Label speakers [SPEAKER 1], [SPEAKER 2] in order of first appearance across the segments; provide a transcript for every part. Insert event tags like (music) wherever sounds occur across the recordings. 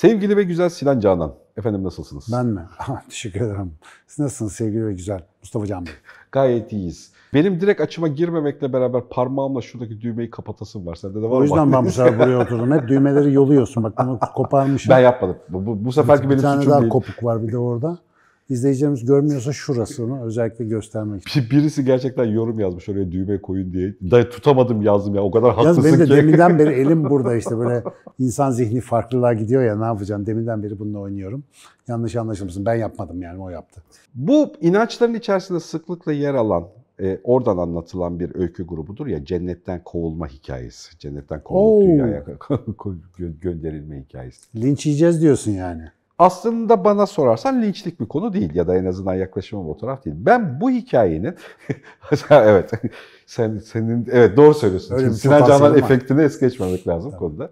[SPEAKER 1] Sevgili ve güzel Sinan Canan. Efendim nasılsınız?
[SPEAKER 2] Ben mi? (laughs) Teşekkür ederim. Siz nasılsınız sevgili ve güzel Mustafa Can Bey?
[SPEAKER 1] Gayet iyiyiz. Benim direkt açıma girmemekle beraber parmağımla şuradaki düğmeyi kapatasım var. Sende de var mı?
[SPEAKER 2] O yüzden ben bu sefer buraya oturdum. Hep düğmeleri yoluyorsun. Bak bunu koparmışım.
[SPEAKER 1] Ben yapmadım. Bu, bu, bu seferki benim
[SPEAKER 2] bir tane
[SPEAKER 1] suçum
[SPEAKER 2] daha
[SPEAKER 1] değil.
[SPEAKER 2] kopuk var bir de orada. İzleyicilerimiz görmüyorsa şurasını özellikle göstermek için.
[SPEAKER 1] Bir- Birisi gerçekten yorum yazmış oraya düğme koyun diye. Da tutamadım yazdım ya. O kadar haklısın
[SPEAKER 2] benim de
[SPEAKER 1] ki.
[SPEAKER 2] deminden beri elim (laughs) burada işte böyle insan zihni farklılığa gidiyor ya ne yapacağım. Deminden beri bununla oynuyorum. Yanlış anlaşılmasın. Ben yapmadım yani o yaptı.
[SPEAKER 1] Bu inançların içerisinde sıklıkla yer alan, e, oradan anlatılan bir öykü grubudur ya cennetten kovulma hikayesi. Cennetten kovulup dünyaya (laughs) gö- gönderilme hikayesi.
[SPEAKER 2] Linç yiyeceğiz diyorsun yani.
[SPEAKER 1] Aslında bana sorarsan linçlik bir konu değil ya da en azından yaklaşımım o taraf değil. Ben bu hikayenin (laughs) evet (laughs) sen senin evet doğru söylüyorsun.
[SPEAKER 2] Öyle
[SPEAKER 1] Sinan Canan efektini es geçmemek lazım konuda.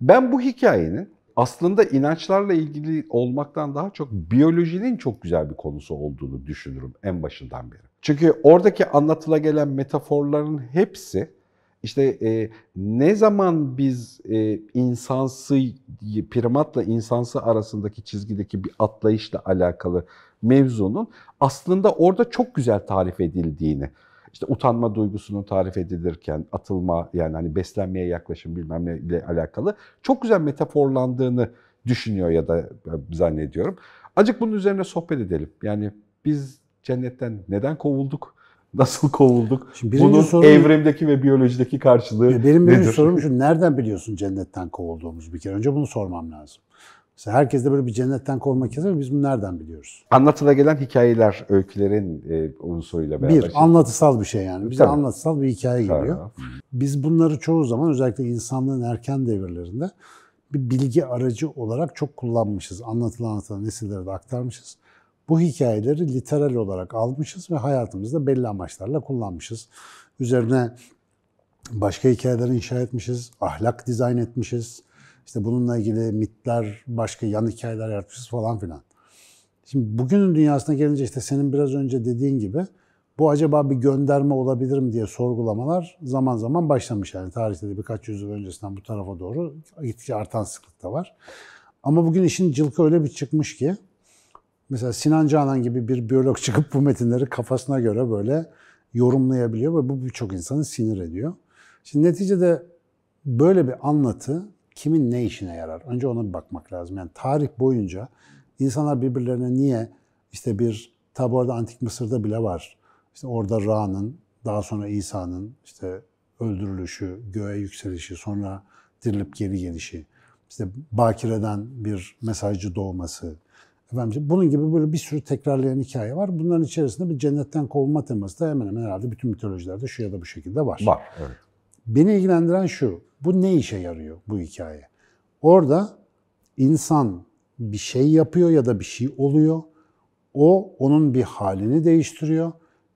[SPEAKER 1] Ben bu hikayenin aslında inançlarla ilgili olmaktan daha çok biyolojinin çok güzel bir konusu olduğunu düşünürüm en başından beri. Çünkü oradaki anlatıla gelen metaforların hepsi işte e, ne zaman biz e, insansı, primatla insansı arasındaki çizgideki bir atlayışla alakalı mevzunun aslında orada çok güzel tarif edildiğini, işte utanma duygusunun tarif edilirken atılma yani hani beslenmeye yaklaşım bilmem ne ile alakalı çok güzel metaforlandığını düşünüyor ya da e, zannediyorum. Acık bunun üzerine sohbet edelim. Yani biz cennetten neden kovulduk? Nasıl kovulduk?
[SPEAKER 2] Şimdi
[SPEAKER 1] Bunun
[SPEAKER 2] soru-
[SPEAKER 1] evremdeki ve biyolojideki karşılığı
[SPEAKER 2] Benim birinci
[SPEAKER 1] nedir?
[SPEAKER 2] sorum şu, nereden biliyorsun cennetten kovulduğumuzu bir kere? Önce bunu sormam lazım. Mesela herkes de böyle bir cennetten ister ama biz bunu nereden biliyoruz?
[SPEAKER 1] Anlatıla gelen hikayeler, öykülerin e, unsuruyla beraber.
[SPEAKER 2] Bir, anlatısal bir şey yani. Bize
[SPEAKER 1] Tabii.
[SPEAKER 2] anlatısal bir hikaye geliyor.
[SPEAKER 1] Ha.
[SPEAKER 2] Biz bunları çoğu zaman özellikle insanlığın erken devirlerinde bir bilgi aracı olarak çok kullanmışız. Anlatılan anlatılan nesillere de aktarmışız. Bu hikayeleri literal olarak almışız ve hayatımızda belli amaçlarla kullanmışız. Üzerine başka hikayeler inşa etmişiz, ahlak dizayn etmişiz. İşte bununla ilgili mitler, başka yan hikayeler yaratmışız falan filan. Şimdi bugünün dünyasına gelince işte senin biraz önce dediğin gibi bu acaba bir gönderme olabilir mi diye sorgulamalar zaman zaman başlamış. Yani tarihte de birkaç yüzyıl öncesinden bu tarafa doğru gittikçe artan sıklıkta var. Ama bugün işin cılkı öyle bir çıkmış ki mesela Sinan Canan gibi bir biyolog çıkıp bu metinleri kafasına göre böyle yorumlayabiliyor ve bu birçok insanı sinir ediyor. Şimdi neticede böyle bir anlatı kimin ne işine yarar? Önce ona bir bakmak lazım. Yani tarih boyunca insanlar birbirlerine niye işte bir tabi orada Antik Mısır'da bile var. İşte orada Ra'nın, daha sonra İsa'nın işte öldürülüşü, göğe yükselişi, sonra dirilip geri gelişi, işte Bakire'den bir mesajcı doğması. Efendim, bunun gibi böyle bir sürü tekrarlayan hikaye var. Bunların içerisinde bir cennetten kovulma teması da hemen hemen herhalde bütün mitolojilerde şu ya da bu şekilde var.
[SPEAKER 1] Var. Evet.
[SPEAKER 2] Beni ilgilendiren şu, bu ne işe yarıyor bu hikaye? Orada insan bir şey yapıyor ya da bir şey oluyor. O onun bir halini değiştiriyor.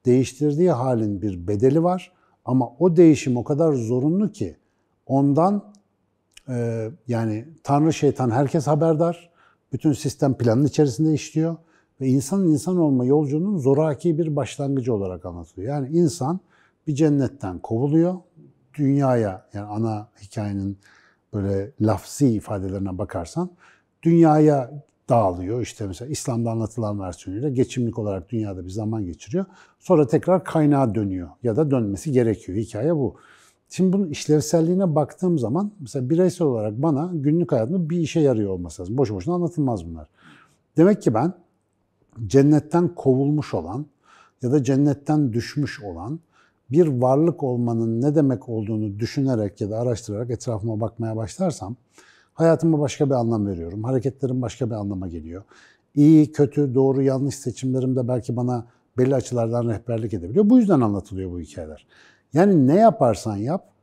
[SPEAKER 2] Değiştirdiği halin bir bedeli var. Ama o değişim o kadar zorunlu ki ondan e, yani Tanrı şeytan herkes haberdar. Bütün sistem planın içerisinde işliyor. Ve insanın insan olma yolculuğunun zoraki bir başlangıcı olarak anlatılıyor. Yani insan bir cennetten kovuluyor. Dünyaya yani ana hikayenin böyle lafzi ifadelerine bakarsan dünyaya dağılıyor. İşte mesela İslam'da anlatılan versiyonuyla geçimlik olarak dünyada bir zaman geçiriyor. Sonra tekrar kaynağa dönüyor ya da dönmesi gerekiyor. Hikaye bu. Şimdi bunun işlevselliğine baktığım zaman mesela bireysel olarak bana günlük hayatımda bir işe yarıyor olması lazım. Boşu boşuna anlatılmaz bunlar. Demek ki ben cennetten kovulmuş olan ya da cennetten düşmüş olan bir varlık olmanın ne demek olduğunu düşünerek ya da araştırarak etrafıma bakmaya başlarsam hayatıma başka bir anlam veriyorum. Hareketlerim başka bir anlama geliyor. İyi, kötü, doğru, yanlış seçimlerim de belki bana belli açılardan rehberlik edebiliyor. Bu yüzden anlatılıyor bu hikayeler. Yani ne yaparsan yap.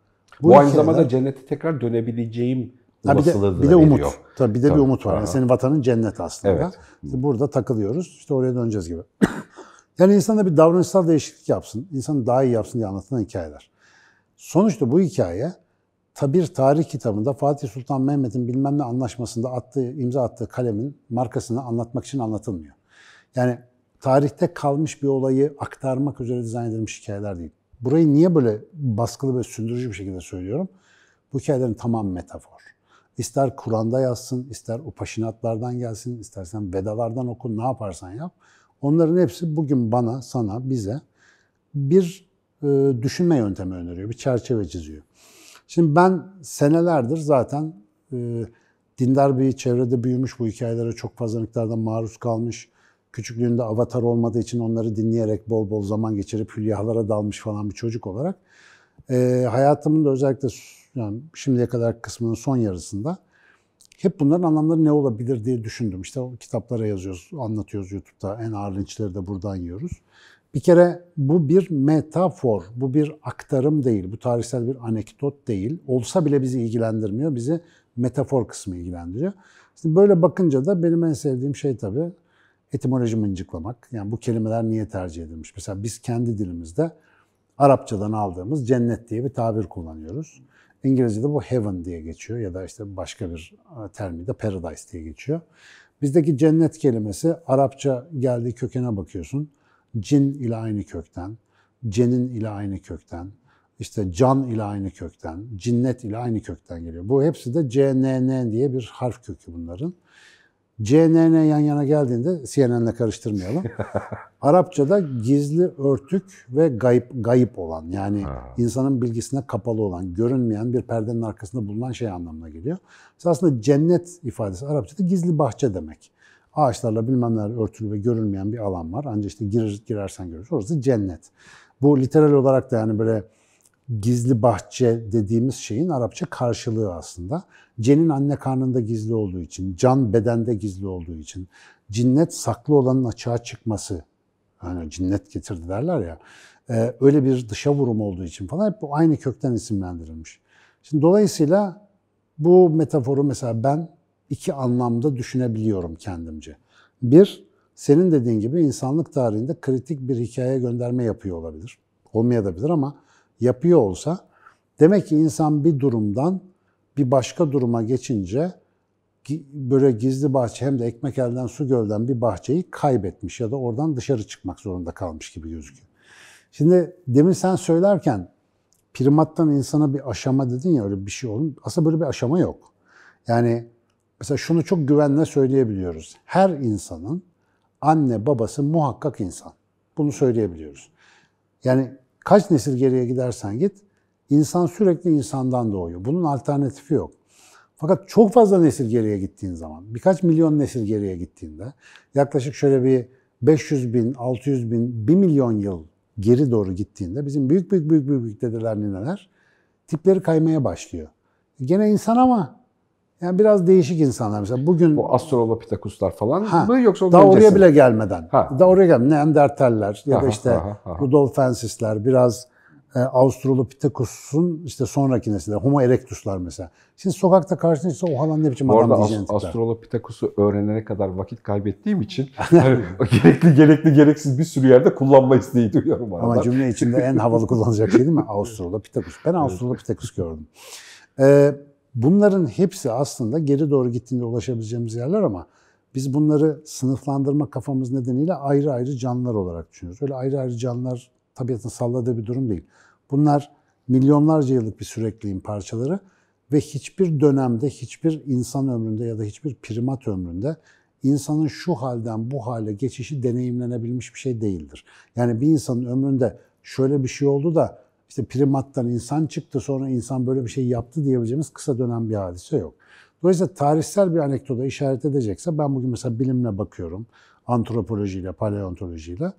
[SPEAKER 1] Bu, aynı
[SPEAKER 2] hikayeler-
[SPEAKER 1] zamanda cennete tekrar dönebileceğim
[SPEAKER 2] Ha bir de, bir de umut.
[SPEAKER 1] veriyor.
[SPEAKER 2] Tabii bir de
[SPEAKER 1] Tabii.
[SPEAKER 2] bir umut var. Yani senin vatanın cennet aslında.
[SPEAKER 1] Evet.
[SPEAKER 2] İşte burada takılıyoruz. İşte oraya döneceğiz gibi. (clears throat) yani insan da bir davranışsal değişiklik yapsın. insanı daha iyi yapsın diye anlatılan hikayeler. Sonuçta bu hikaye ta bir tarih kitabında Fatih Sultan Mehmet'in bilmem ne anlaşmasında attığı, imza attığı kalemin markasını anlatmak için anlatılmıyor. Yani tarihte kalmış bir olayı aktarmak üzere dizayn edilmiş hikayeler değil. Burayı niye böyle baskılı ve sündürücü bir şekilde söylüyorum? Bu hikayelerin tamam metafor. İster Kur'an'da yazsın, ister Upaşinatlardan gelsin, istersen Vedalardan oku, ne yaparsan yap. Onların hepsi bugün bana, sana, bize bir e, düşünme yöntemi öneriyor, bir çerçeve çiziyor. Şimdi ben senelerdir zaten e, dindar bir çevrede büyümüş, bu hikayelere çok fazla miktarda maruz kalmış. Küçüklüğünde avatar olmadığı için onları dinleyerek bol bol zaman geçirip hülyalara dalmış falan bir çocuk olarak e, hayatımın da özellikle yani şimdiye kadar kısmının son yarısında hep bunların anlamları ne olabilir diye düşündüm. İşte o kitaplara yazıyoruz, anlatıyoruz YouTube'da. En ağır linçleri de buradan yiyoruz. Bir kere bu bir metafor, bu bir aktarım değil, bu tarihsel bir anekdot değil. Olsa bile bizi ilgilendirmiyor, bizi metafor kısmı ilgilendiriyor. Şimdi böyle bakınca da benim en sevdiğim şey tabii etimoloji mıncıklamak. Yani bu kelimeler niye tercih edilmiş? Mesela biz kendi dilimizde Arapçadan aldığımız cennet diye bir tabir kullanıyoruz. İngilizce'de bu heaven diye geçiyor ya da işte başka bir e, termiyle paradise diye geçiyor. Bizdeki cennet kelimesi Arapça geldiği kökene bakıyorsun. Cin ile aynı kökten, cenin ile aynı kökten, işte can ile aynı kökten, cinnet ile aynı kökten geliyor. Bu hepsi de CNN diye bir harf kökü bunların. CNN yan yana geldiğinde CNN'le karıştırmayalım. (laughs) Arapçada gizli, örtük ve gayip, gayip olan yani ha. insanın bilgisine kapalı olan, görünmeyen bir perdenin arkasında bulunan şey anlamına geliyor. Mesela aslında cennet ifadesi Arapçada gizli bahçe demek. Ağaçlarla bilmem neler örtülü ve görünmeyen bir alan var. Ancak işte girer, girersen görürsün. Orası cennet. Bu literal olarak da yani böyle gizli bahçe dediğimiz şeyin Arapça karşılığı aslında. Cenin anne karnında gizli olduğu için, can bedende gizli olduğu için, cinnet saklı olanın açığa çıkması, hani cinnet getirdi derler ya, e, öyle bir dışa vurum olduğu için falan hep bu aynı kökten isimlendirilmiş. Şimdi dolayısıyla bu metaforu mesela ben iki anlamda düşünebiliyorum kendimce. Bir, senin dediğin gibi insanlık tarihinde kritik bir hikaye gönderme yapıyor olabilir. Olmayabilir ama yapıyor olsa demek ki insan bir durumdan bir başka duruma geçince böyle gizli bahçe hem de ekmek elden su gölden bir bahçeyi kaybetmiş ya da oradan dışarı çıkmak zorunda kalmış gibi gözüküyor. Şimdi demin sen söylerken primattan insana bir aşama dedin ya öyle bir şey oldu. Aslında böyle bir aşama yok. Yani mesela şunu çok güvenle söyleyebiliyoruz. Her insanın anne babası muhakkak insan. Bunu söyleyebiliyoruz. Yani kaç nesil geriye gidersen git, insan sürekli insandan doğuyor. Bunun alternatifi yok. Fakat çok fazla nesil geriye gittiğin zaman, birkaç milyon nesil geriye gittiğinde, yaklaşık şöyle bir 500 bin, 600 bin, 1 milyon yıl geri doğru gittiğinde bizim büyük büyük büyük büyük, dedeler, nineler tipleri kaymaya başlıyor. Gene insan ama yani biraz değişik insanlar. Mesela bugün...
[SPEAKER 1] Bu Australopithecus'lar falan ha, mı yoksa
[SPEAKER 2] Daha oraya bile gelmeden. Ha. Daha oraya gelmeden. Neandertaller ya da işte aha, aha. Rudolfensisler biraz e, Australopithecus'un işte sonraki nesiller. Homo erectus'lar mesela. Şimdi sokakta karşına çıksa o halan ne biçim Bu adam.
[SPEAKER 1] Bu arada Australopithecus'u öğrenene kadar vakit kaybettiğim için yani, (laughs) gerekli gerekli gereksiz bir sürü yerde kullanma isteği duyuyorum.
[SPEAKER 2] Arada. Ama cümle içinde en havalı kullanacak şey değil mi? (laughs) Australopithecus. Ben Australopithecus gördüm. Ee, Bunların hepsi aslında geri doğru gittiğinde ulaşabileceğimiz yerler ama biz bunları sınıflandırma kafamız nedeniyle ayrı ayrı canlılar olarak düşünüyoruz. Öyle ayrı ayrı canlılar tabiatın salladığı bir durum değil. Bunlar milyonlarca yıllık bir sürekliliğin parçaları ve hiçbir dönemde, hiçbir insan ömründe ya da hiçbir primat ömründe insanın şu halden bu hale geçişi deneyimlenebilmiş bir şey değildir. Yani bir insanın ömründe şöyle bir şey oldu da işte primattan insan çıktı sonra insan böyle bir şey yaptı diyebileceğimiz kısa dönem bir hadise yok. Dolayısıyla tarihsel bir anekdota işaret edecekse ben bugün mesela bilimle bakıyorum, antropolojiyle, paleontolojiyle.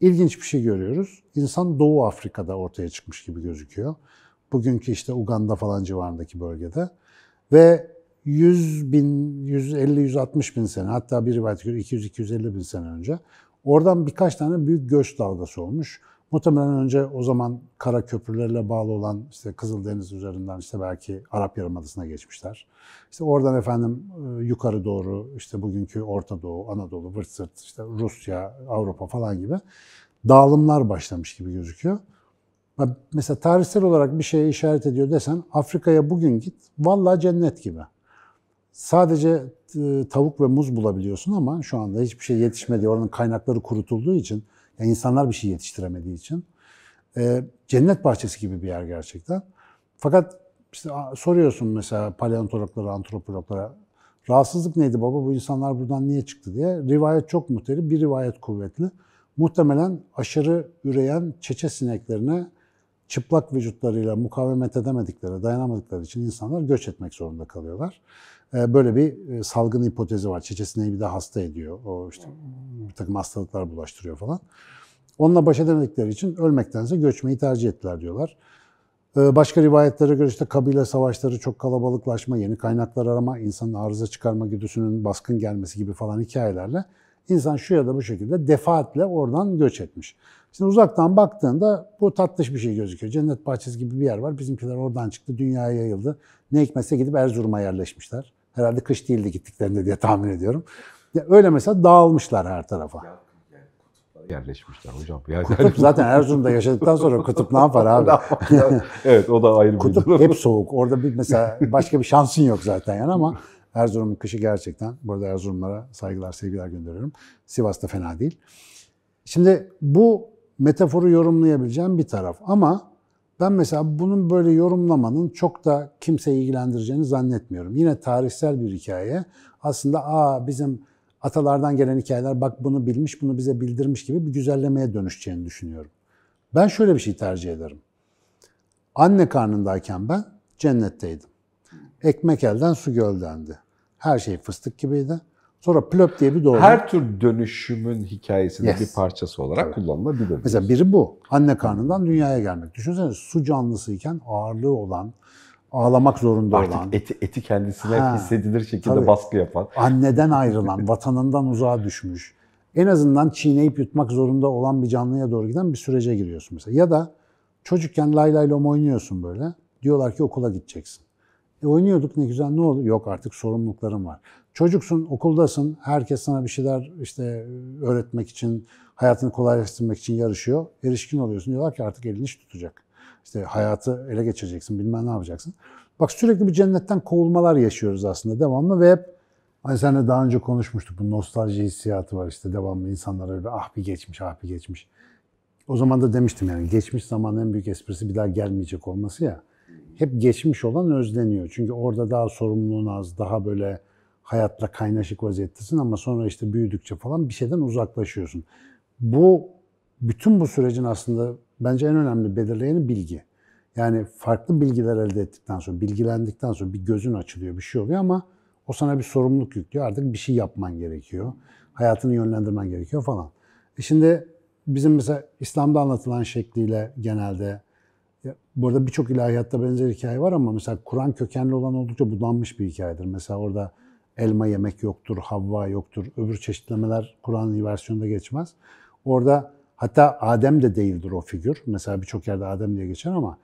[SPEAKER 2] İlginç bir şey görüyoruz. İnsan Doğu Afrika'da ortaya çıkmış gibi gözüküyor. Bugünkü işte Uganda falan civarındaki bölgede. Ve 100 bin, 150-160 bin sene hatta bir rivayet göre 200-250 bin sene önce oradan birkaç tane büyük göç dalgası olmuş. Muhtemelen önce o zaman kara köprülerle bağlı olan işte Kızıldeniz üzerinden işte belki Arap Yarımadası'na geçmişler. İşte oradan efendim e, yukarı doğru işte bugünkü Orta Doğu, Anadolu, vırt sırt, işte Rusya, Avrupa falan gibi dağılımlar başlamış gibi gözüküyor. Mesela tarihsel olarak bir şeye işaret ediyor desen Afrika'ya bugün git vallahi cennet gibi. Sadece e, tavuk ve muz bulabiliyorsun ama şu anda hiçbir şey yetişmedi. Oranın kaynakları kurutulduğu için yani insanlar bir şey yetiştiremediği için. E, cennet bahçesi gibi bir yer gerçekten. Fakat işte soruyorsun mesela paleontologlara, antropologlara rahatsızlık neydi baba bu insanlar buradan niye çıktı diye. Rivayet çok muhtelif, bir rivayet kuvvetli. Muhtemelen aşırı üreyen çeçe sineklerine çıplak vücutlarıyla mukavemet edemedikleri, dayanamadıkları için insanlar göç etmek zorunda kalıyorlar. Ee, Böyle bir e, salgın hipotezi var. Çeçe sineği bir de hasta ediyor. O işte bir takım hastalıklar bulaştırıyor falan. Onunla baş edemedikleri için ölmektense göçmeyi tercih ettiler diyorlar. Ee, Başka rivayetlere göre işte kabile savaşları, çok kalabalıklaşma, yeni kaynaklar arama, insanın arıza çıkarma güdüsünün baskın gelmesi gibi falan hikayelerle insan şu ya da bu şekilde defaatle oradan göç etmiş. Şimdi uzaktan baktığında bu tatlış bir şey gözüküyor. Cennet bahçesi gibi bir yer var. Bizimkiler oradan çıktı, dünyaya yayıldı. Ne hikmetse gidip Erzurum'a yerleşmişler. Herhalde kış değildi gittiklerinde diye tahmin ediyorum. Ya öyle mesela dağılmışlar her tarafa.
[SPEAKER 1] Yerleşmişler hocam. Yani
[SPEAKER 2] Kutup zaten Erzurum'da yaşadıktan sonra kutup ne yapar abi? (laughs)
[SPEAKER 1] evet o da ayrı bir
[SPEAKER 2] Kutup hep soğuk. Orada bir mesela başka bir şansın yok zaten yani ama Erzurum'un kışı gerçekten. Burada Erzurumlara saygılar, sevgiler gönderiyorum. Sivas'ta fena değil. Şimdi bu metaforu yorumlayabileceğim bir taraf ama ben mesela bunun böyle yorumlamanın çok da kimseyi ilgilendireceğini zannetmiyorum. Yine tarihsel bir hikaye. Aslında aa bizim atalardan gelen hikayeler bak bunu bilmiş, bunu bize bildirmiş gibi bir güzellemeye dönüşeceğini düşünüyorum. Ben şöyle bir şey tercih ederim. Anne karnındayken ben cennetteydim. Ekmek elden su göldendi. Her şey fıstık gibiydi. Sonra plöp diye bir doğdum.
[SPEAKER 1] Her tür dönüşümün hikayesinin
[SPEAKER 2] Yes.
[SPEAKER 1] bir parçası olarak kullanılabilir.
[SPEAKER 2] Mesela biri bu. Anne karnından dünyaya gelmek. Düşünsene su canlısıyken ağırlığı olan, ağlamak zorunda olan,
[SPEAKER 1] Artık eti, eti kendisine
[SPEAKER 2] Ha,
[SPEAKER 1] hissedilir şekilde
[SPEAKER 2] tabii.
[SPEAKER 1] baskı yapan.
[SPEAKER 2] anneden ayrılan, vatanından uzağa düşmüş, en azından çiğneyip yutmak zorunda olan bir canlıya doğru giden bir sürece giriyorsun mesela. Ya da çocukken lay lay lom oynuyorsun böyle. Diyorlar ki okula gideceksin. E oynuyorduk ne güzel ne oldu? Yok artık sorumluluklarım var. Çocuksun, okuldasın. Herkes sana bir şeyler işte öğretmek için, hayatını kolaylaştırmak için yarışıyor. Erişkin oluyorsun. Diyorlar ki artık elini iş tutacak. İşte hayatı ele geçireceksin, bilmem ne yapacaksın. Bak sürekli bir cennetten kovulmalar yaşıyoruz aslında devamlı ve hep Hani seninle daha önce konuşmuştuk. Bu nostalji hissiyatı var işte devamlı insanlar öyle ah bir geçmiş, ah bir geçmiş. O zaman da demiştim yani geçmiş zamanın en büyük esprisi bir daha gelmeyecek olması ya. Hep geçmiş olan özleniyor. Çünkü orada daha sorumluluğun az, daha böyle hayatla kaynaşık vaziyettesin ama sonra işte büyüdükçe falan bir şeyden uzaklaşıyorsun. Bu bütün bu sürecin aslında bence en önemli belirleyeni bilgi. Yani farklı bilgiler elde ettikten sonra, bilgilendikten sonra bir gözün açılıyor, bir şey oluyor ama o sana bir sorumluluk yüklüyor. Artık bir şey yapman gerekiyor. Hayatını yönlendirmen gerekiyor falan. E şimdi bizim mesela İslam'da anlatılan şekliyle genelde ya burada birçok ilahiyatta benzer hikaye var ama mesela Kur'an kökenli olan oldukça budanmış bir hikayedir. Mesela orada elma yemek yoktur, Havva yoktur. Öbür çeşitlemeler Kur'an'ın versiyonunda geçmez. Orada hatta Adem de değildir o figür. Mesela birçok yerde Adem diye geçer ama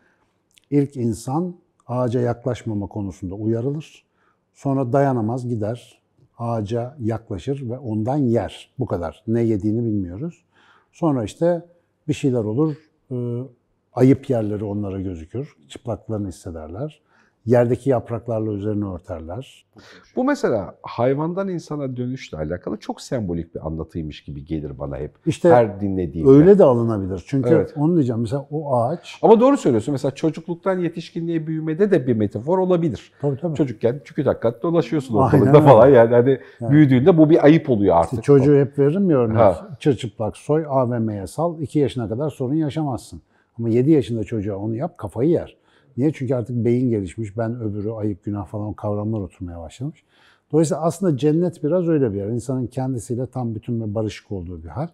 [SPEAKER 2] ilk insan ağaca yaklaşmama konusunda uyarılır. Sonra dayanamaz gider, ağaca yaklaşır ve ondan yer. Bu kadar. Ne yediğini bilmiyoruz. Sonra işte bir şeyler olur, e, ayıp yerleri onlara gözükür, çıplaklarını hissederler. Yerdeki yapraklarla üzerine örterler.
[SPEAKER 1] Bu mesela hayvandan insana dönüşle alakalı çok sembolik bir anlatıymış gibi gelir bana hep.
[SPEAKER 2] İşte
[SPEAKER 1] Her dinlediğimde.
[SPEAKER 2] öyle de alınabilir. Çünkü
[SPEAKER 1] Evet.
[SPEAKER 2] onu diyeceğim mesela o ağaç,
[SPEAKER 1] Ama doğru söylüyorsun. Mesela çocukluktan yetişkinliğe büyümede de bir metafor olabilir.
[SPEAKER 2] tabii tabii.
[SPEAKER 1] Çocukken çükü takkat dolaşıyorsun ortalıkta falan. Yani hani büyüdüğünde bu bir ayıp oluyor artık.
[SPEAKER 2] İşte çocuğu hep veririm ya örnek. Çırçıplak soy, AVM'ye sal. 2 yaşına kadar sorun yaşamazsın. Ama 7 yaşında çocuğa onu yap, kafayı yer. Niye? Çünkü artık beyin gelişmiş. Ben öbürü, ayıp, günah falan kavramlar oturmaya başlamış. Dolayısıyla aslında cennet biraz öyle bir yer. İnsanın kendisiyle tam bütün ve barışık olduğu bir hal.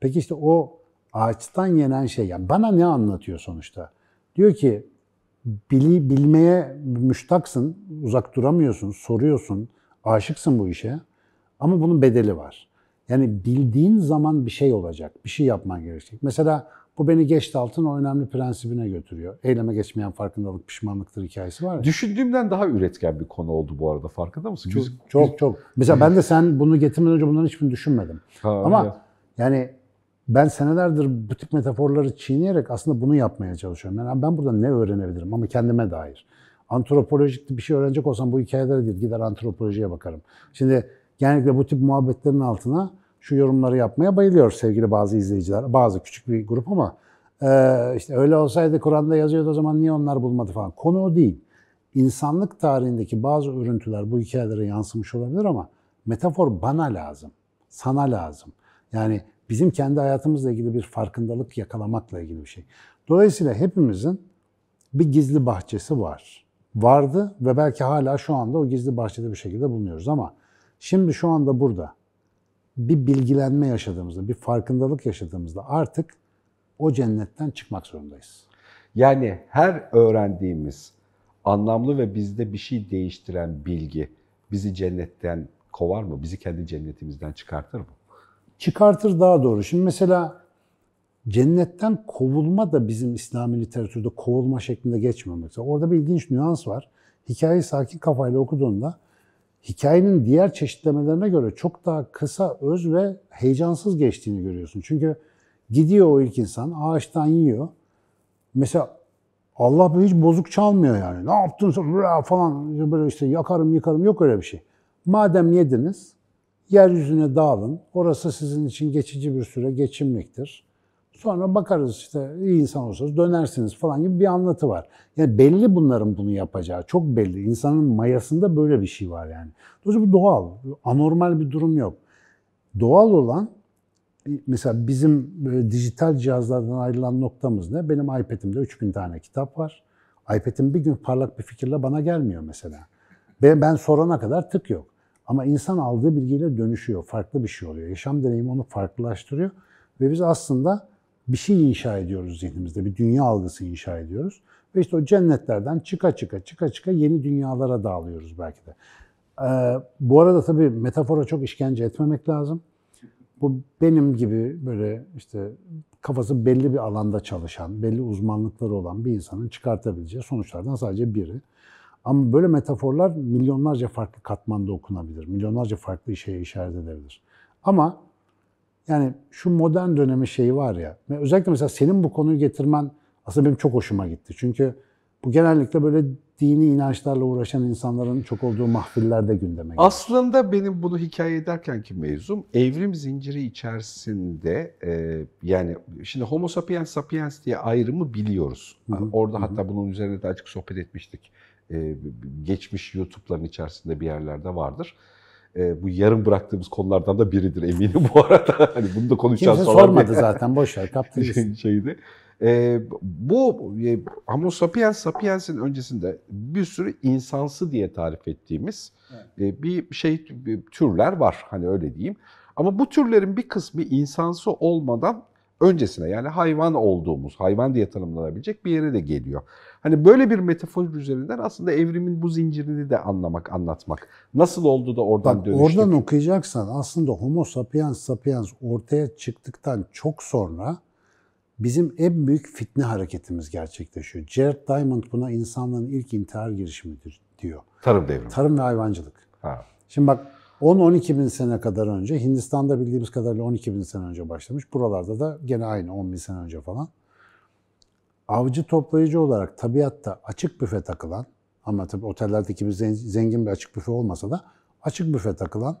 [SPEAKER 2] Peki işte o ağaçtan yenen şey, yani bana ne anlatıyor sonuçta? Diyor ki bili, bilmeye müştaksın, uzak duramıyorsun, soruyorsun, aşıksın bu işe. Ama bunun bedeli var. Yani bildiğin zaman bir şey olacak, bir şey yapman gerekecek. Mesela bu beni Geçtalt'ın o önemli prensibine götürüyor. Eyleme geçmeyen farkındalık pişmanlıktır hikayesi var ya.
[SPEAKER 1] Düşündüğümden daha üretken bir konu oldu bu arada. Farkında mısın?
[SPEAKER 2] Çok,
[SPEAKER 1] Biz-
[SPEAKER 2] çok çok. Mesela ben de sen bunu getirmeden önce bunların hiçbirini düşünmedim.
[SPEAKER 1] Ha,
[SPEAKER 2] Ama
[SPEAKER 1] evet.
[SPEAKER 2] yani ben senelerdir bu tip metaforları çiğneyerek aslında bunu yapmaya çalışıyorum. Yani ben burada ne öğrenebilirim ama kendime dair. Antropolojik bir şey öğrenecek olsam bu hikayelere değil, gider antropolojiye bakarım. Şimdi genellikle bu tip muhabbetlerin altına şu yorumları yapmaya bayılıyor sevgili bazı izleyiciler. Bazı küçük bir grup ama işte öyle olsaydı Kur'an'da yazıyordu o zaman niye onlar bulmadı falan. Konu o değil. insanlık tarihindeki bazı örüntüler bu hikayelere yansımış olabilir ama metafor bana lazım, sana lazım. Yani bizim kendi hayatımızla ilgili bir farkındalık yakalamakla ilgili bir şey. Dolayısıyla hepimizin bir gizli bahçesi var. Vardı ve belki hala şu anda o gizli bahçede bir şekilde bulunuyoruz ama şimdi şu anda burada bir bilgilenme yaşadığımızda, bir farkındalık yaşadığımızda artık o cennetten çıkmak zorundayız.
[SPEAKER 1] Yani her öğrendiğimiz anlamlı ve bizde bir şey değiştiren bilgi bizi cennetten kovar mı? Bizi kendi cennetimizden çıkartır mı?
[SPEAKER 2] Çıkartır daha doğru. Şimdi mesela cennetten kovulma da bizim İslami literatürde kovulma şeklinde geçmiyor mesela. Orada bir ilginç nüans var. Hikayeyi sakin kafayla okuduğunda hikayenin diğer çeşitlemelerine göre çok daha kısa, öz ve heyecansız geçtiğini görüyorsun. Çünkü gidiyor o ilk insan, ağaçtan yiyor. Mesela Allah hiç bozuk çalmıyor yani. Ne yaptın sen falan böyle işte yakarım yıkarım yok öyle bir şey. Madem yediniz yeryüzüne dağılın. Orası sizin için geçici bir süre geçimliktir. Sonra bakarız işte iyi insan olursanız dönersiniz falan gibi bir anlatı var. Yani belli bunların bunu yapacağı. Çok belli. İnsanın mayasında böyle bir şey var yani. Dolayısıyla bu doğal. Anormal bir durum yok. Doğal olan mesela bizim dijital cihazlardan ayrılan noktamız ne? Benim iPad'imde 3000 tane kitap var. iPad'im bir gün parlak bir fikirle bana gelmiyor mesela. Ben, ben sorana kadar tık yok. Ama insan aldığı bilgiyle dönüşüyor. Farklı bir şey oluyor. Yaşam deneyimi onu farklılaştırıyor. Ve biz aslında bir şey inşa ediyoruz zihnimizde. Bir dünya algısı inşa ediyoruz. Ve işte o cennetlerden çıka çıka çıka çıka yeni dünyalara dağılıyoruz belki de. Ee, bu arada tabii metafora çok işkence etmemek lazım. Bu benim gibi böyle işte kafası belli bir alanda çalışan, belli uzmanlıkları olan bir insanın çıkartabileceği sonuçlardan sadece biri. Ama böyle metaforlar milyonlarca farklı katmanda okunabilir. Milyonlarca farklı işe işaret edebilir. Ama yani şu modern dönemi şeyi var ya, özellikle mesela senin bu konuyu getirmen aslında benim çok hoşuma gitti. Çünkü bu genellikle böyle dini inançlarla uğraşan insanların çok olduğu mahfillerde gündeme geliyor.
[SPEAKER 1] Aslında benim bunu hikaye ederkenki mevzum evrim zinciri içerisinde e, yani şimdi Homo sapiens sapiens diye ayrımı biliyoruz.
[SPEAKER 2] Hı hı,
[SPEAKER 1] Orada
[SPEAKER 2] hı.
[SPEAKER 1] hatta bunun üzerine de açık sohbet etmiştik. E, geçmiş YouTube'ların içerisinde bir yerlerde vardır. E, bu yarım bıraktığımız konulardan da biridir eminim bu arada. (laughs) Hani bunu da konuşacağız
[SPEAKER 2] Kimse
[SPEAKER 1] falan
[SPEAKER 2] sormadı zaten, boş ver, gitsin. (laughs)
[SPEAKER 1] şeydi. E, bu e, Homo sapiens sapiens'in öncesinde bir sürü insansı diye tarif ettiğimiz e, bir şey bir türler var hani öyle diyeyim. Ama bu türlerin bir kısmı insansı olmadan öncesine yani hayvan olduğumuz, hayvan diye tanımlanabilecek bir yere de geliyor. Hani böyle bir metafor üzerinden aslında evrimin bu zincirini de anlamak, anlatmak. Nasıl oldu da oradan
[SPEAKER 2] Bak
[SPEAKER 1] dönüştük?
[SPEAKER 2] oradan okuyacaksan aslında Homo sapiens sapiens ortaya çıktıktan çok sonra bizim en büyük fitne hareketimiz gerçekleşiyor. Jared Diamond buna insanlığın ilk intihar girişimidir diyor.
[SPEAKER 1] Tarım devrimi.
[SPEAKER 2] Tarım ve hayvancılık.
[SPEAKER 1] Ha.
[SPEAKER 2] Şimdi bak 10-12 bin sene kadar önce, Hindistan'da bildiğimiz kadarıyla 12 bin sene önce başlamış. Buralarda da gene aynı 10 bin sene önce falan. Avcı toplayıcı olarak tabiatta açık büfe takılan, ama tabii otellerdeki gibi zen- zengin bir açık büfe olmasa da açık büfe takılan,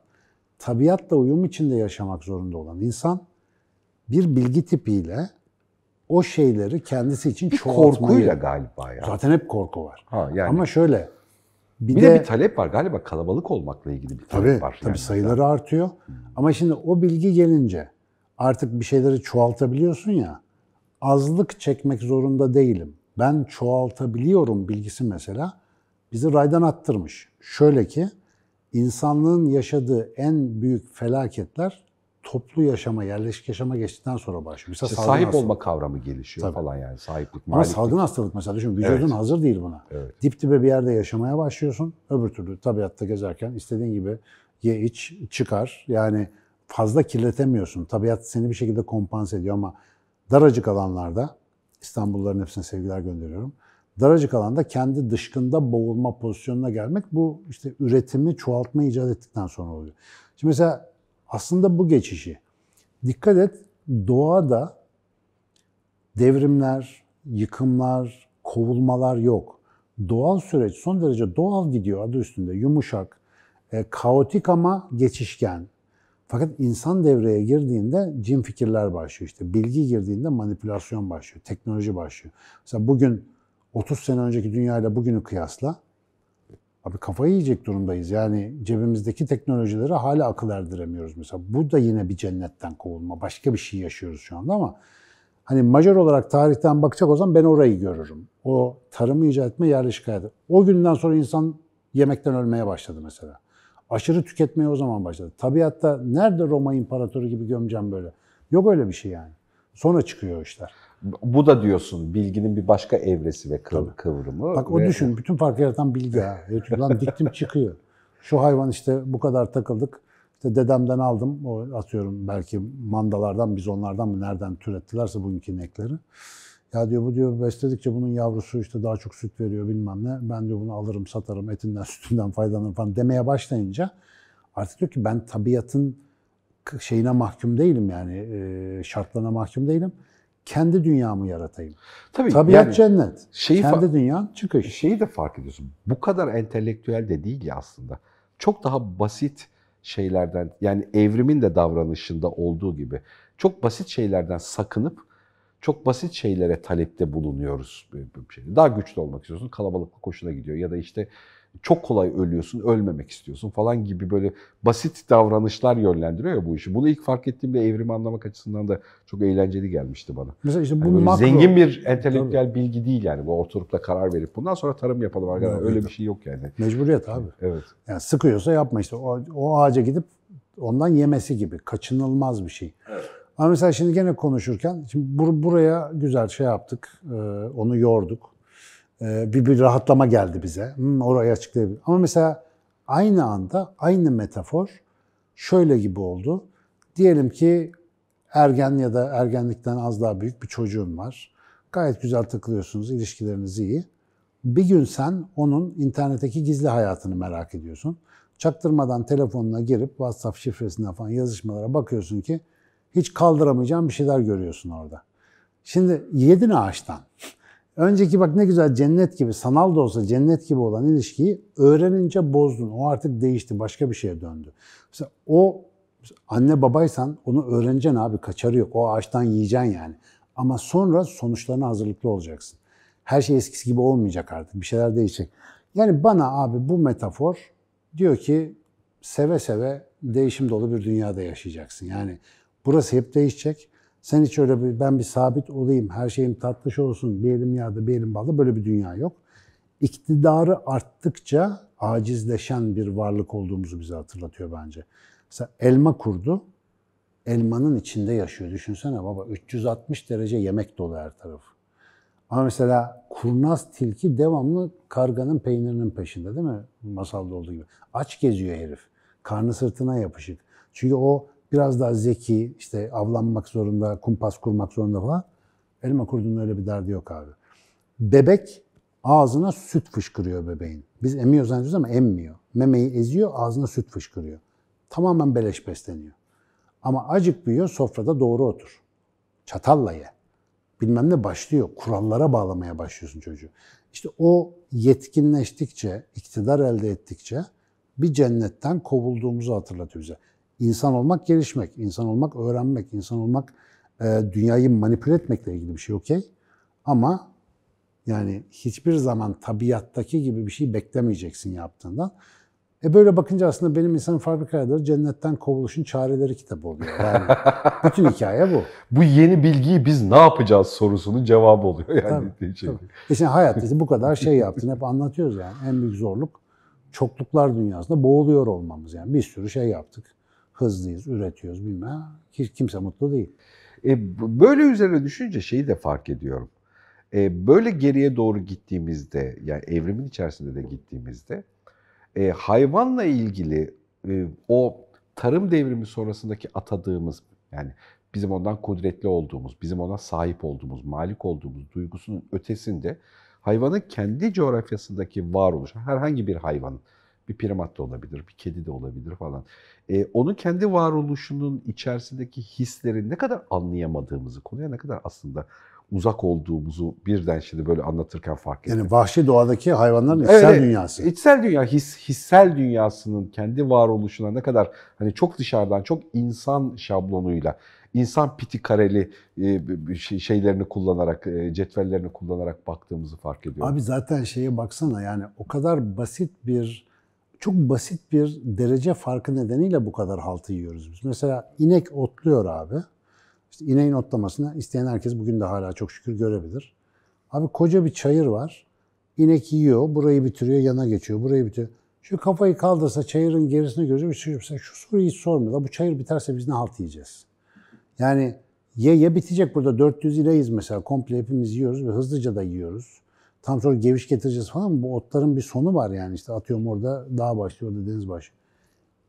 [SPEAKER 2] tabiatla uyum içinde yaşamak zorunda olan insan bir bilgi tipiyle o şeyleri kendisi için
[SPEAKER 1] Bir
[SPEAKER 2] çoğaltmayı...
[SPEAKER 1] korkuyla galiba ya.
[SPEAKER 2] Zaten hep korku var.
[SPEAKER 1] Ha, yani.
[SPEAKER 2] Ama şöyle, bir,
[SPEAKER 1] bir
[SPEAKER 2] de,
[SPEAKER 1] de, bir talep var galiba kalabalık olmakla ilgili bir talep
[SPEAKER 2] Tabii,
[SPEAKER 1] var.
[SPEAKER 2] tabii
[SPEAKER 1] yani.
[SPEAKER 2] sayıları artıyor. Ama şimdi o bilgi gelince artık bir şeyleri çoğaltabiliyorsun ya. Azlık çekmek zorunda değilim. Ben çoğaltabiliyorum bilgisi mesela bizi raydan attırmış. Şöyle ki insanlığın yaşadığı en büyük felaketler toplu yaşama, yerleşik yaşama geçtikten sonra başlıyor. Mesela
[SPEAKER 1] İşte sahip
[SPEAKER 2] hastalık.
[SPEAKER 1] olma kavramı gelişiyor
[SPEAKER 2] Tabii.
[SPEAKER 1] falan yani sahiplik,
[SPEAKER 2] Ama
[SPEAKER 1] maliklik.
[SPEAKER 2] salgın hastalık mesela düşün vücudun
[SPEAKER 1] Evet.
[SPEAKER 2] hazır değil buna.
[SPEAKER 1] Evet.
[SPEAKER 2] Dip dibe bir yerde yaşamaya başlıyorsun. Öbür türlü tabiatta gezerken istediğin gibi ye iç çıkar. Yani fazla kirletemiyorsun. Tabiat seni bir şekilde kompanse ediyor ama daracık alanlarda İstanbulluların hepsine sevgiler gönderiyorum. Daracık alanda kendi dışkında boğulma pozisyonuna gelmek bu işte üretimi çoğaltma icat ettikten sonra oluyor. Şimdi mesela aslında bu geçişi dikkat et doğada devrimler, yıkımlar, kovulmalar yok. Doğal süreç son derece doğal gidiyor adı üstünde. Yumuşak, e, kaotik ama geçişken. Fakat insan devreye girdiğinde cin fikirler başlıyor. İşte bilgi girdiğinde manipülasyon başlıyor, teknoloji başlıyor. Mesela bugün 30 sene önceki dünyayla bugünü kıyasla Abi kafayı yiyecek durumdayız. Yani cebimizdeki teknolojileri hala akıl erdiremiyoruz mesela. Bu da yine bir cennetten kovulma. Başka bir şey yaşıyoruz şu anda ama hani majör olarak tarihten bakacak olsam ben orayı görürüm. O tarımı icat etme, yerleşik hayatı. O günden sonra insan yemekten ölmeye başladı mesela. Aşırı tüketmeye o zaman başladı. Tabiatta nerede Roma İmparatoru gibi gömeceğim böyle? Yok öyle bir şey yani. Sonra çıkıyor o işler.
[SPEAKER 1] Bu da diyorsun bilginin bir başka evresi ve kıv- kıvrımı.
[SPEAKER 2] Bak o
[SPEAKER 1] ve-
[SPEAKER 2] düşün, bütün farkı yaratan bilgi ha. (laughs) YouTube'dan diktim çıkıyor. Şu hayvan işte bu kadar takıldık. İşte dedemden aldım. O atıyorum belki mandalardan, biz onlardan mı nereden türettilerse bugünkü inekleri. Ya diyor bu diyor besledikçe bunun yavrusu işte daha çok süt veriyor bilmem ne. Ben diyor bunu alırım, satarım, etinden, (laughs) sütünden faydalanırım falan demeye başlayınca artık diyor ki ben tabiatın şeyine mahkum değilim yani e, şartlarına mahkum değilim. Kendi dünyamı yaratayım.
[SPEAKER 1] Tabii
[SPEAKER 2] Tabiat
[SPEAKER 1] yani
[SPEAKER 2] cennet.
[SPEAKER 1] şeyi
[SPEAKER 2] Kendi dünyan çıkış.
[SPEAKER 1] şeyi de fark ediyorsun. Bu kadar entelektüel de değil ya aslında. Çok daha basit şeylerden yani evrimin de davranışında olduğu gibi çok basit şeylerden sakınıp çok basit şeylere talepte bulunuyoruz. şey. Daha güçlü olmak istiyorsun, kalabalıklık hoşuna gidiyor ya da işte çok kolay ölüyorsun, ölmemek istiyorsun falan gibi böyle basit davranışlar yönlendiriyor ya bu işi. Bunu ilk fark ettiğimde evrimi anlamak açısından da çok eğlenceli gelmişti bana.
[SPEAKER 2] Mesela işte bu
[SPEAKER 1] Yani
[SPEAKER 2] makro.
[SPEAKER 1] zengin bir entelektüel bilgi değil yani. Bu oturup da karar verip bundan sonra tarım yapalım arkadaşlar. Öyle bir şey yok yani.
[SPEAKER 2] Mecburiyet abi.
[SPEAKER 1] Evet.
[SPEAKER 2] Yani sıkıyorsa yapma işte. O, o ağaca gidip ondan yemesi gibi. Kaçınılmaz bir şey. Ama mesela şimdi gene konuşurken, şimdi bur- buraya güzel şey yaptık. e, onu yorduk. E, bir, bir rahatlama geldi bize. Hmm, orayı açıklayabilir. Ama mesela aynı anda aynı metafor şöyle gibi oldu. Diyelim ki ergen ya da ergenlikten az daha büyük bir çocuğun var. Gayet güzel takılıyorsunuz, ilişkileriniz iyi. Bir gün sen onun internetteki gizli hayatını merak ediyorsun. Çaktırmadan telefonuna girip WhatsApp şifresinden falan yazışmalara bakıyorsun ki hiç kaldıramayacağın bir şeyler görüyorsun orada. Şimdi yedin ağaçtan. Önceki bak ne güzel cennet gibi, sanal da olsa cennet gibi olan ilişkiyi öğrenince bozdun. O artık değişti, başka bir şeye döndü. Mesela o anne babaysan onu öğreneceksin abi, kaçarı yok. O ağaçtan yiyeceksin yani. Ama sonra sonuçlarına hazırlıklı olacaksın. Her şey eskisi gibi olmayacak artık. Bir şeyler değişecek. Yani bana abi bu metafor diyor ki seve seve değişim dolu bir dünyada yaşayacaksın. Yani burası hep değişecek. Sen hiç öyle bir ben bir sabit olayım, her şeyim tatlış olsun, bir elim yağda, bir elim balda böyle bir dünya yok. İktidarı arttıkça acizleşen bir varlık olduğumuzu bize hatırlatıyor bence. Mesela elma kurdu, elmanın içinde yaşıyor. Düşünsene baba 360 derece yemek dolu her tarafı. Ama mesela kurnaz tilki devamlı karganın peynirinin peşinde değil mi? Masalda olduğu gibi. Aç geziyor herif. Karnı sırtına yapışık. Çünkü o biraz daha zeki, işte avlanmak zorunda, kumpas kurmak zorunda falan. Elma kurdunun öyle bir derdi yok abi. Bebek ağzına süt fışkırıyor bebeğin. Biz emiyor zannediyoruz ama emmiyor. Memeyi eziyor, ağzına süt fışkırıyor. Tamamen beleş besleniyor. Ama acık büyüyor, sofrada doğru otur. Çatalla ye bilmem ne başlıyor. Kurallara bağlamaya başlıyorsun çocuğu. İşte o yetkinleştikçe, iktidar elde ettikçe bir cennetten kovulduğumuzu hatırlatıyor bize. İnsan olmak gelişmek, insan olmak öğrenmek, insan olmak e, dünyayı manipüle etmekle ilgili bir şey okey. Ama yani hiçbir zaman tabiattaki gibi bir şey beklemeyeceksin yaptığından. E böyle bakınca aslında benim insanın fabrika ayarları cennetten kovuluşun çareleri kitabı oluyor. Yani (laughs) bütün hikaye bu.
[SPEAKER 1] Bu yeni bilgiyi biz ne yapacağız sorusunun cevabı oluyor yani. Şey.
[SPEAKER 2] Tabii. İşte hayatta işte bu kadar şey yaptın. Hep anlatıyoruz yani. En büyük zorluk çokluklar dünyasında boğuluyor olmamız. Yani bir sürü şey yaptık. Hızlıyız, üretiyoruz bilmem. Hiç kimse mutlu değil.
[SPEAKER 1] E, böyle üzerine düşünce şeyi de fark ediyorum. E, böyle geriye doğru gittiğimizde, yani evrimin içerisinde de gittiğimizde, e, hayvanla ilgili e, o tarım devrimi sonrasındaki atadığımız, yani bizim ondan kudretli olduğumuz, bizim ona sahip olduğumuz, malik olduğumuz duygusunun ötesinde hayvanın kendi coğrafyasındaki varoluş, herhangi bir hayvanın, bir primat da olabilir, bir kedi de olabilir falan. E, onun kendi varoluşunun içerisindeki hisleri ne kadar anlayamadığımızı, konuya ne kadar aslında uzak olduğumuzu birden şimdi böyle anlatırken fark ettim.
[SPEAKER 2] Yani vahşi doğadaki hayvanların içsel
[SPEAKER 1] evet.
[SPEAKER 2] dünyası.
[SPEAKER 1] İçsel dünya, his, hissel dünyasının kendi varoluşuna ne kadar hani çok dışarıdan, çok insan şablonuyla insan piti kareli e, şey- şeylerini kullanarak, e, cetvellerini kullanarak baktığımızı fark ediyorum.
[SPEAKER 2] Abi zaten şeye baksana yani o kadar basit bir çok basit bir derece farkı nedeniyle bu kadar haltı yiyoruz biz. Mesela inek otluyor abi. İşte ineğin otlamasını isteyen herkes bugün de hala çok şükür görebilir. Abi koca bir çayır var. İnek yiyor, burayı bitiriyor, yana geçiyor, burayı bitiriyor. Şu kafayı kaldırsa çayırın gerisini görüyor. Şu, şu soruyu hiç sormuyor. Bu çayır biterse biz ne halt yiyeceğiz? Yani ye ye bitecek burada 400 ineğiz mesela. Komple hepimiz yiyoruz ve hızlıca da yiyoruz. Tam sonra geviş getireceğiz falan. Bu otların bir sonu var yani. işte atıyorum orada dağ başlıyor, orada deniz başlıyor.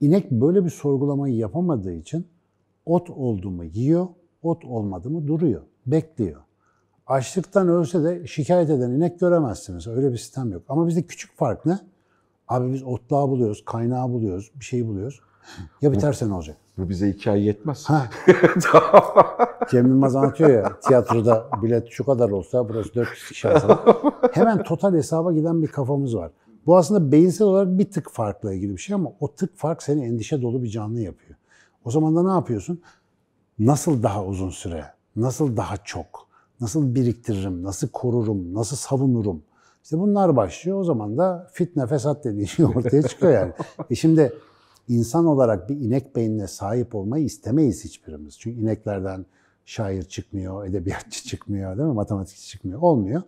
[SPEAKER 2] İnek böyle bir sorgulamayı yapamadığı için ot oldu mu yiyor, ot olmadı mı duruyor, bekliyor. Açlıktan ölse de şikayet eden inek göremezsiniz. Öyle bir sistem yok. Ama bizde küçük fark ne? Abi biz otlağı buluyoruz, kaynağı buluyoruz, bir şeyi buluyoruz. Ya biterse ne olacak?
[SPEAKER 1] Bu bize iki ay yetmez.
[SPEAKER 2] Ha, (laughs) Cem Yılmaz anlatıyor ya tiyatroda bilet şu kadar olsa burası 400 kişi alsa. Hemen total hesaba giden bir kafamız var. Bu aslında beyinsel olarak bir tık farkla ilgili bir şey ama o tık fark seni endişe dolu bir canlı yapıyor. O zaman da ne yapıyorsun? Nasıl daha uzun süre, nasıl daha çok, nasıl biriktiririm, nasıl korurum, nasıl savunurum? İşte bunlar başlıyor. O zaman da fitne fesat dediği şey ortaya çıkıyor yani. E şimdi insan olarak bir inek beynine sahip olmayı istemeyiz hiçbirimiz. Çünkü ineklerden şair çıkmıyor, edebiyatçı çıkmıyor, değil mi? Matematikçi çıkmıyor. Olmuyor.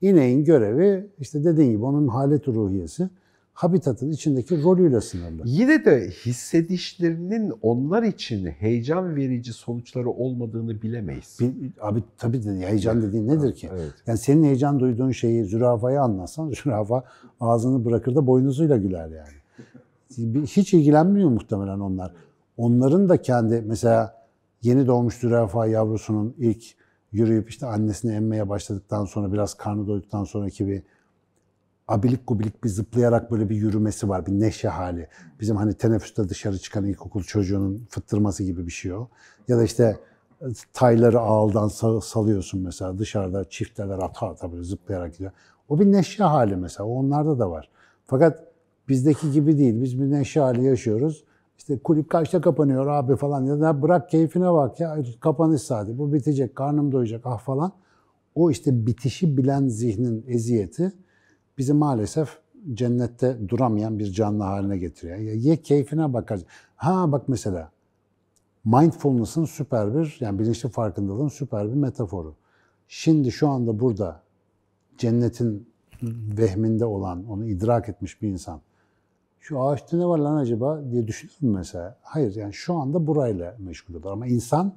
[SPEAKER 2] İneğin görevi işte dediğin gibi onun halet ruhiyesi habitatın içindeki rolüyle sınırlı.
[SPEAKER 1] Yine de hissedişlerinin onlar için heyecan verici sonuçları olmadığını bilemeyiz.
[SPEAKER 2] Bir- abi tabii de heyecan dediğin nedir ki?
[SPEAKER 1] Evet.
[SPEAKER 2] Yani senin heyecan duyduğun şeyi zürafaya anlatsan (laughs) zürafa ağzını bırakır da boynuzuyla güler yani. Hiç ilgilenmiyor muhtemelen onlar. Onların da kendi mesela yeni doğmuş zürafa yavrusunun ilk yürüyüp işte annesini emmeye başladıktan sonra biraz karnı doyduktan sonraki bir abilik gubilik bir zıplayarak böyle bir yürümesi var. Bir neşe hali. Bizim hani teneffüste dışarı çıkan ilkokul çocuğunun fıttırması gibi bir şey o. Ya da işte tayları ağıldan sa- salıyorsun mesela dışarıda çifteler ata ata böyle zıplayarak gidiyor. O bir neşe hali mesela. Onlarda da var. Fakat bizdeki gibi değil. Biz bir neşe yaşıyoruz. İşte kulüp kaçta kapanıyor abi falan ya da bırak keyfine bak ya kapanış saati bu bitecek karnım doyacak ah falan. O işte bitişi bilen zihnin eziyeti bizi maalesef cennette duramayan bir canlı haline getiriyor. Ya ye keyfine bakar. Ha bak mesela mindfulness'ın süper bir yani bilinçli farkındalığın süper bir metaforu. Şimdi şu anda burada cennetin vehminde olan, onu idrak etmiş bir insan şu ağaçta ne var lan acaba diye düşünüyor mu mesela? Hayır yani şu anda burayla meşgul olur ama insan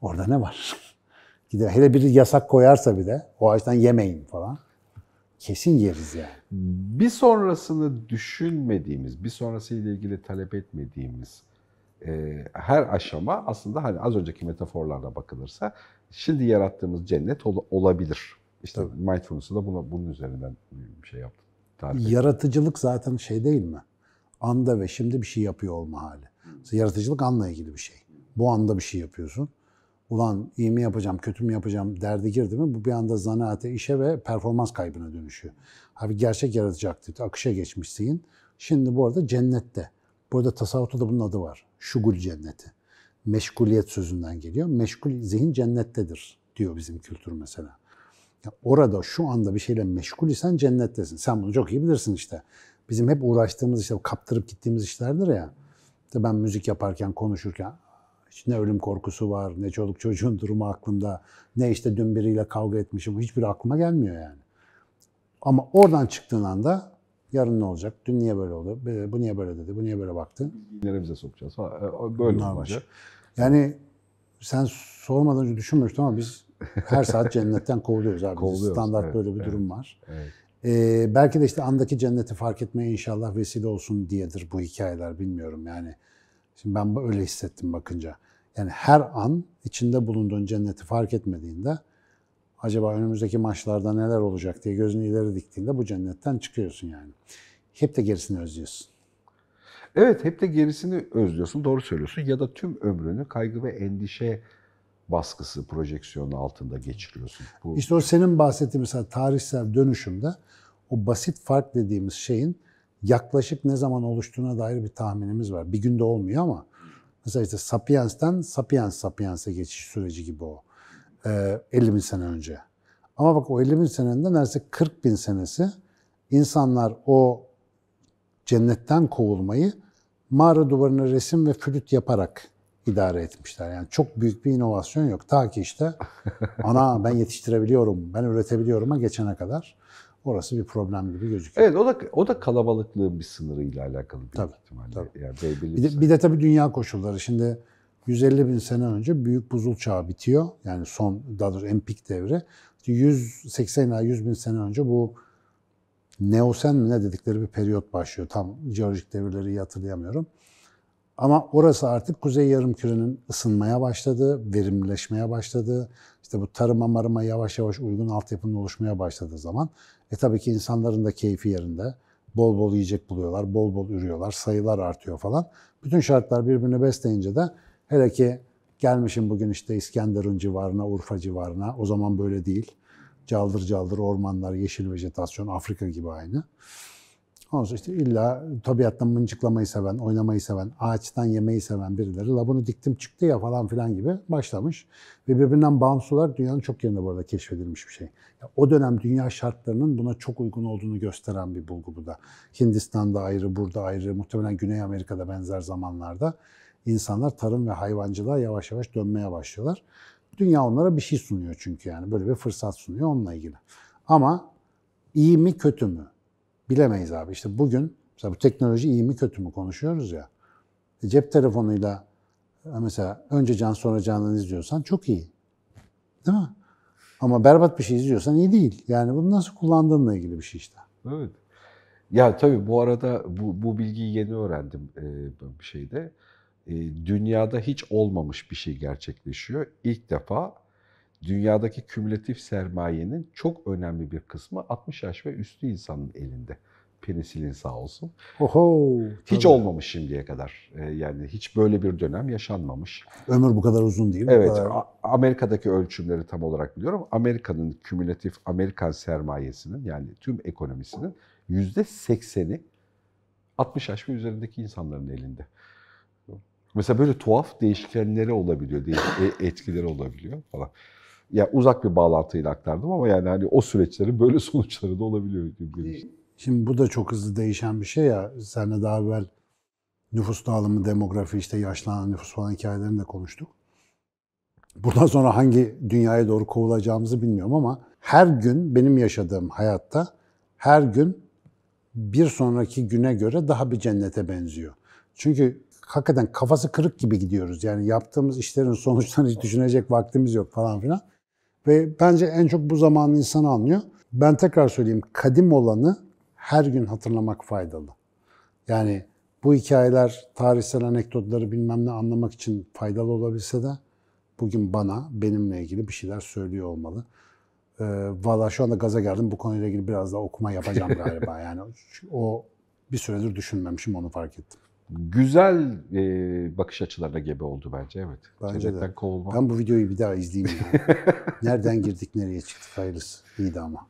[SPEAKER 2] orada ne var? (laughs) Gider hele biri yasak koyarsa bir de o ağaçtan yemeyin falan. Kesin yeriz yani.
[SPEAKER 1] Bir sonrasını düşünmediğimiz, bir sonrasıyla ilgili talep etmediğimiz e, her aşama aslında hani az önceki metaforlarla bakılırsa şimdi yarattığımız cennet ol- olabilir. İşte mindfulness'ı da buna, bunun üzerinden bir şey yaptım. Tarif.
[SPEAKER 2] Yaratıcılık zaten şey değil mi? Anda ve şimdi bir şey yapıyor olma hali. Mesela yaratıcılık anla ilgili bir şey. Bu anda bir şey yapıyorsun. Ulan iyi mi yapacağım, kötü mü yapacağım derdi girdi mi bu bir anda zanaate, işe ve performans kaybına dönüşüyor. Abi gerçek yaratıcı akışa geçmişsin. Şimdi bu arada cennette. Burada tasavvufta da bunun adı var. Şugul cenneti. Meşguliyet sözünden geliyor. Meşgul zihin cennettedir diyor bizim kültür mesela. Orada şu anda bir şeyle meşgul isen cennettesin. Sen bunu çok iyi bilirsin işte. Bizim hep uğraştığımız işte kaptırıp gittiğimiz işlerdir ya. İşte ben müzik yaparken, konuşurken hiç ne ölüm korkusu var, ne çoluk çocuğun durumu aklımda, ne işte dün biriyle kavga etmişim. Hiçbir aklıma gelmiyor yani. Ama oradan çıktığın anda yarın ne olacak? Dün niye böyle oldu? Bu niye böyle dedi? Bu niye böyle baktı?
[SPEAKER 1] Neremize sokacağız. E, Böyle
[SPEAKER 2] Bunlar var. Yani sen sormadan önce düşünmüştüm ama biz her saat cennetten kovuluyoruz abi.
[SPEAKER 1] Kovuluyoruz,
[SPEAKER 2] Standart
[SPEAKER 1] evet,
[SPEAKER 2] böyle bir
[SPEAKER 1] evet.
[SPEAKER 2] durum var.
[SPEAKER 1] Evet.
[SPEAKER 2] Ee, belki de işte andaki cenneti fark etmeye inşallah vesile olsun diyedir bu hikayeler bilmiyorum yani. Şimdi ben öyle hissettim bakınca. Yani her an içinde bulunduğun cenneti fark etmediğinde acaba önümüzdeki maçlarda neler olacak diye gözünü ileri diktiğinde bu cennetten çıkıyorsun yani. Hep de gerisini özlüyorsun.
[SPEAKER 1] Evet hep de gerisini özlüyorsun, doğru söylüyorsun. Ya da tüm ömrünü kaygı ve endişe baskısı, projeksiyonu altında geçiriyorsun. Bu
[SPEAKER 2] İşte o senin bahsettiğin mesela tarihsel dönüşümde o basit fark dediğimiz şeyin yaklaşık ne zaman oluştuğuna dair bir tahminimiz var. Bir günde olmuyor ama Mesela işte Sapiens'ten Sapiens Sapiens'e geçiş süreci gibi o. Ee, 50 bin sene önce. Ama bak o 50 bin senenin de neredeyse 40 bin senesi insanlar o cennetten kovulmayı mağara duvarına resim ve flüt yaparak idare etmişler. Yani çok büyük bir inovasyon yok. Ta ki işte (laughs) ana ben yetiştirebiliyorum, ben üretebiliyorum'a geçene kadar orası bir problem gibi gözüküyor.
[SPEAKER 1] Evet o da o da kalabalıklığın bir sınırıyla alakalı bir
[SPEAKER 2] Tabii,
[SPEAKER 1] ihtimalle.
[SPEAKER 2] tabii.
[SPEAKER 1] Yani belirli
[SPEAKER 2] Bir de, bir de tabii dünya koşulları. Şimdi 150 bin sene önce büyük buzul çağı bitiyor. Yani son, daha doğrusu empik devri. 180 ila 100 bin sene önce bu Neosen mi ne dedikleri bir periyot başlıyor. Tam jeolojik devirleri hatırlayamıyorum. Ama orası artık Kuzey Yarımküre'nin ısınmaya başladığı, verimlileşmeye başladığı, işte bu tarıma marıma yavaş yavaş uygun altyapının oluşmaya başladığı zaman e tabii ki insanların da keyfi yerinde. Bol bol yiyecek buluyorlar, bol bol ürüyorlar, sayılar artıyor falan. Bütün şartlar birbirini besleyince de hele ki gelmişim bugün işte İskenderun civarına, Urfa civarına. O zaman böyle değil. Caldır caldır ormanlar, yeşil vejetasyon, Afrika gibi aynı. Ondan sonra işte illa tabiattan mıncıklamayı seven, oynamayı seven, ağaçtan yemeyi seven birileri la bunu diktim çıktı ya falan filan gibi başlamış. Ve birbirinden bağımsız olarak dünyanın çok yerinde bu arada keşfedilmiş bir şey. O dönem dünya şartlarının buna çok uygun olduğunu gösteren bir bulgu bu da. Hindistan'da ayrı, burada ayrı, muhtemelen Güney Amerika'da benzer zamanlarda insanlar tarım ve hayvancılığa yavaş yavaş dönmeye başlıyorlar. Dünya onlara bir şey sunuyor çünkü yani böyle bir fırsat sunuyor onunla ilgili. Ama iyi mi kötü mü? Bilemeyiz abi. İşte bugün mesela bu teknoloji iyi mi kötü mü konuşuyoruz ya. E, cep telefonuyla e, mesela önce can sonra candan izliyorsan çok iyi. Değil mi? Ama berbat bir şey izliyorsan iyi değil. Yani bunu nasıl kullandığınla ilgili bir şey işte.
[SPEAKER 1] Evet. Ya tabii bu arada bu, bu bilgiyi yeni öğrendim e, bir şeyde. E, dünyada hiç olmamış bir şey gerçekleşiyor. İlk defa dünyadaki kümülatif sermayenin çok önemli bir kısmı 60 yaş ve üstü insanın elinde. Penisilin sağ olsun.
[SPEAKER 2] Oho.
[SPEAKER 1] Hiç
[SPEAKER 2] tabii.
[SPEAKER 1] olmamış şimdiye kadar. E, yani hiç böyle bir dönem yaşanmamış.
[SPEAKER 2] Ömür bu kadar uzun değil. bu
[SPEAKER 1] Evet,
[SPEAKER 2] kadar-
[SPEAKER 1] Amerika'daki ölçümleri tam olarak biliyorum. Amerika'nın kümülatif Amerikan sermayesinin yani tüm ekonomisinin yüzde sekseni 60 yaş ve üzerindeki insanların elinde. Mesela böyle tuhaf değişkenleri olabiliyor, e- etkileri olabiliyor falan. Ya uzak bir bağlantıyla aktardım ama yani hani o süreçlerin böyle (laughs) sonuçları da olabiliyor. gibi.
[SPEAKER 2] Şimdi bu da çok hızlı değişen bir şey ya. Seninle daha evvel nüfus dağılımı, demografi, işte yaşlanan nüfus falan hikayelerini de konuştuk. Buradan sonra hangi dünyaya doğru kovulacağımızı bilmiyorum ama her gün benim yaşadığım hayatta her gün bir sonraki güne göre daha bir cennete benziyor. Çünkü hakikaten kafası kırık gibi gidiyoruz. Yani yaptığımız işlerin sonuçlarını hiç düşünecek vaktimiz yok falan filan. Ve bence en çok bu zamanın insanı anlıyor. Ben tekrar söyleyeyim, kadim olanı her gün hatırlamak faydalı. Yani bu hikayeler, tarihsel anekdotları bilmem ne anlamak için faydalı olabilse de bugün bana, benimle ilgili bir şeyler söylüyor olmalı. Ee, Valla şu anda gaza geldim. Bu konuyla ilgili biraz daha okuma yapacağım (laughs) galiba. Yani o bir süredir düşünmemişim, onu fark ettim.
[SPEAKER 1] Güzel e, bakış açılarına gebe oldu bence evet.
[SPEAKER 2] Bence de.
[SPEAKER 1] Cennetten kovulmak.
[SPEAKER 2] Ben bu videoyu bir daha izleyeyim. ya. (laughs) Nereden girdik, nereye çıktık hayırlısı. İyiydi ama.